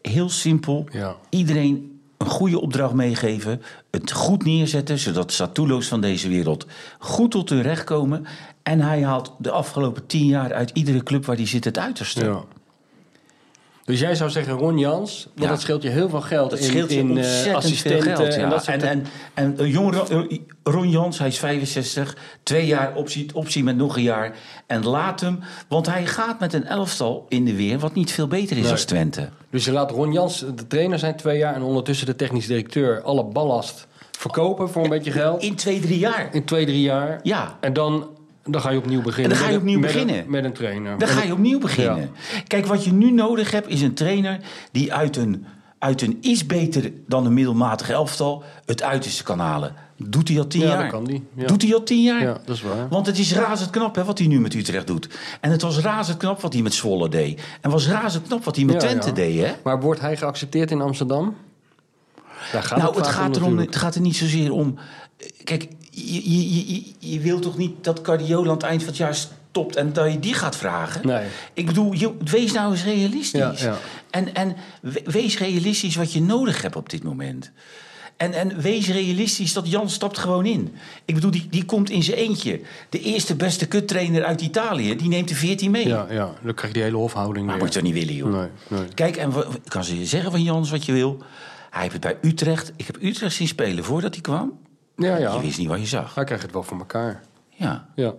heel simpel. Ja. Iedereen een goede opdracht meegeven, het goed neerzetten, zodat Satulo's van deze wereld goed tot hun recht komen. En hij haalt de afgelopen tien jaar uit iedere club waar hij zit het uiterste. ja. Dus jij zou zeggen Ron Jans, want Ja. dat scheelt je heel veel geld Dat in, scheelt je in eh, veel assistenten geld. Ja. en dat en, en, en een jonge Ron- Ron Jans, hij is 65, twee jaar optie, optie met nog een jaar. En laat hem, want hij gaat met een elftal in de weer wat niet veel beter is Nee. als Twente. Dus je laat Ron Jans de trainer zijn twee jaar en ondertussen de technisch directeur alle ballast verkopen voor een beetje geld. In twee, drie jaar. In twee, drie jaar. Ja. En dan, dan ga je opnieuw beginnen. En dan ga je Met een- opnieuw met een- beginnen. met een trainer. Dan ga je opnieuw beginnen. Kijk, wat je nu nodig hebt is een trainer die uit een, uit een iets beter dan een middelmatige elftal het uiterste kan halen. Doet hij al tien Ja, jaar? dat kan die, ja. Doet hij al tien jaar? Ja, dat is waar. Want het is razend knap hè, wat hij nu met Utrecht doet. En het was razend knap wat hij met Zwolle deed. En was razend knap wat hij met Twente deed. Hè? Maar wordt hij geaccepteerd in Amsterdam? Daar gaat nou, het om gaat, natuurlijk. het gaat er niet zozeer om. Kijk, je, je, je, je, je wil toch niet dat Cardiola aan het eind van het jaar stopt en dat je die gaat vragen? Nee. Ik bedoel, je, wees nou eens realistisch. Ja, ja. En, en we- wees realistisch wat je nodig hebt op dit moment. En, en wees realistisch dat Jan stapt gewoon in. Ik bedoel, die, die komt in zijn eentje. De eerste beste kuttrainer uit Italië, die neemt er 14 mee. Ja, ja, dan krijg je die hele hofhouding Maar weer. moet je toch niet willen, joh. Nee, nee. Kijk, en kan ze je zeggen van Jans wat je wil. Hij heeft het bij Utrecht. Ik heb Utrecht zien spelen voordat hij kwam. Ja, ja. Je wist niet wat je zag. Hij krijgt het wel voor elkaar. Ja. Ja.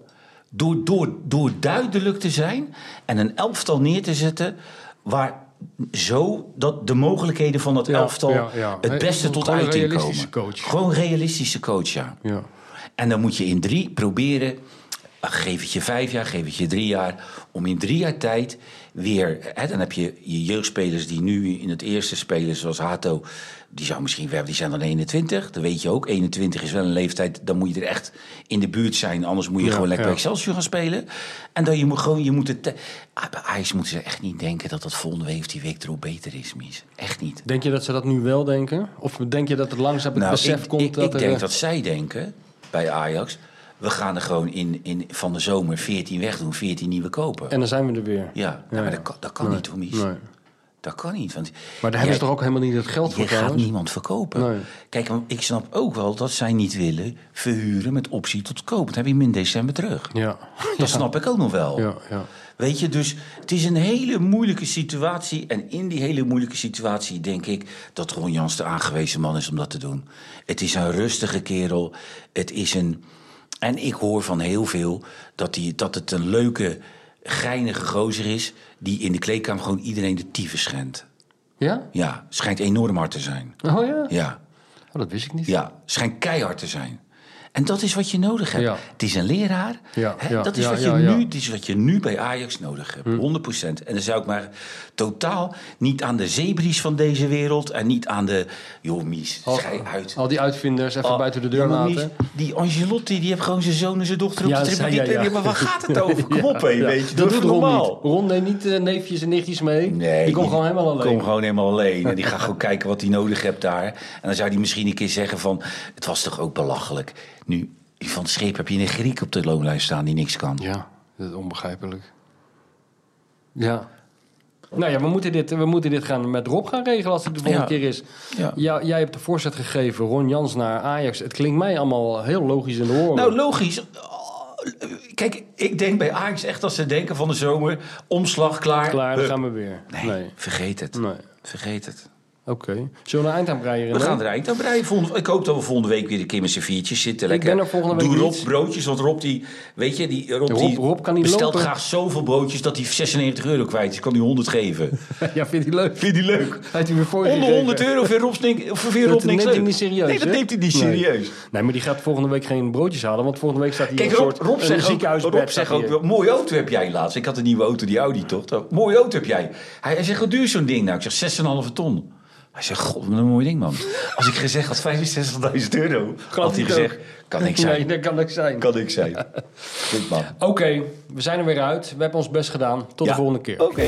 Door, door, door duidelijk te zijn en een elftal neer te zetten waar zo dat de mogelijkheden van dat elftal ja, ja. het beste tot uiting komen. coach. Gewoon realistische coach, ja. Ja. En dan moet je in drie proberen, geef het je vijf jaar, geef het je drie jaar, om in drie jaar tijd weer. Hè, dan heb je je jeugdspelers die nu in het eerste spelen, zoals Hato. Die zou misschien wel, die zijn dan 21. Dat weet je ook. 21 is wel een leeftijd, dan moet je er echt in de buurt zijn. Anders moet je Ja, gewoon lekker ja. Excelsior gaan spelen. En dan je moet gewoon, je moet het. bij Ajax moeten ze echt niet denken dat dat volgende week die week erop beter is, Mies. Echt niet. Denk je dat ze dat nu wel denken? Of denk je dat het langzaam het besef Nou, ik, komt ik, dat ik er... denk eh, dat zij denken bij Ajax. We gaan er gewoon in, in, van de zomer 14 wegdoen, 14 nieuwe kopen. En dan zijn we er weer. ja, maar dat kan, dat kan Nee, niet, Mies. Nee. Dat kan niet. Want Maar daar hebben ze toch ook helemaal niet het geld voor je gaat niemand verkopen. Nee. Kijk, ik snap ook wel dat zij niet willen verhuren met optie tot koop. Dat heb je hem in december terug. Ja. Dat snap ik ook nog wel. Ja, ja. Weet je, dus het is een hele moeilijke situatie. En in die hele moeilijke situatie denk ik dat Ron Jans de aangewezen man is om dat te doen. Het is een rustige kerel. Het is een. En ik hoor van heel veel dat, die, dat het een leuke, geinige gozer is. die in de kleedkamer gewoon iedereen de tyfus schendt. Ja? Ja, schijnt enorm hard te zijn. Oh ja? Ja, Oh, dat wist ik niet. ja, schijnt keihard te zijn. En dat is wat je nodig hebt. Ja. Het is een leraar. Ja, dat, is wat je nu, dat is wat je nu bij Ajax nodig hebt. 100%. En dan zou ik maar totaal niet aan de zebries van deze wereld... en niet aan de... joh, Mies, Al, uit. al die uitvinders even Oh, buiten de deur Mies, laten. die Angelotti, die heeft gewoon zijn zoon en zijn dochter op Ja, de Die- ja. Maar waar gaat het over? Kom op, hé, weet je. Dat Doe doet Ron normaal. niet. Ron neemt niet eh, neefjes en nichtjes mee. Nee, die komt gewoon helemaal alleen. Kom gewoon helemaal alleen. En die gaat gewoon kijken wat hij nodig hebt daar. En dan zou hij misschien een keer zeggen van... Het was toch ook belachelijk. Nu, van het Scheep heb je een Griek op de loonlijst staan die niks kan. Ja, dat is onbegrijpelijk. Ja. Nou ja, we moeten dit, we moeten dit gaan met Rob gaan regelen als het de volgende Ja. keer is. Ja. Ja, jij hebt de voorzet gegeven, Ron Jans naar Ajax. Het klinkt mij allemaal heel logisch in de oren. Nou, logisch. Kijk, ik denk bij Ajax echt als ze denken van de zomer... omslag, klaar. Klaar, dan gaan we weer. Nee, Nee. vergeet het. Nee. Vergeet het. Oké. Zullen we een eind aan breien? We gaan er eind aan breien. Volgende- Ik hoop dat we volgende week weer een keer met z'n viertjes zitten. Ik Lekker. ben er volgende week Doe Rob niet. broodjes, want Rob die... Weet je, die, Rob, Rob- die Rob kan niet bestelt lopen. graag zoveel broodjes... dat hij 96 euro kwijt is. Kan hij 100 geven. ja, vind je leuk? Vind die leuk? Hij weer voor Onder gegeven? 100 euro vindt Rob, vindt Rob Dat niks neemt leuk. hij niet serieus, Nee, dat neemt hij niet serieus. Nee, maar die gaat volgende week geen broodjes halen, want volgende week staat hij Kijk, in een Rob, soort Rob zegt ook. Rob zegt ook hij. wel, mooie auto heb jij laatst. Ik had een nieuwe auto, die Audi toch? Mooie auto heb jij. Hij, hij zegt, wat duur zo'n ding nou? Ik zeg, 6,5 ton. Hij zegt, god, wat een mooi ding, man. Als ik gezegd had 65.000 euro, had hij gezegd, ook. kan ik zijn. Nee, dat kan ik zijn. Kan ik zijn. Goed, man. Oké, we zijn er weer uit. We hebben ons best gedaan. Tot Ja. de volgende keer. Oké.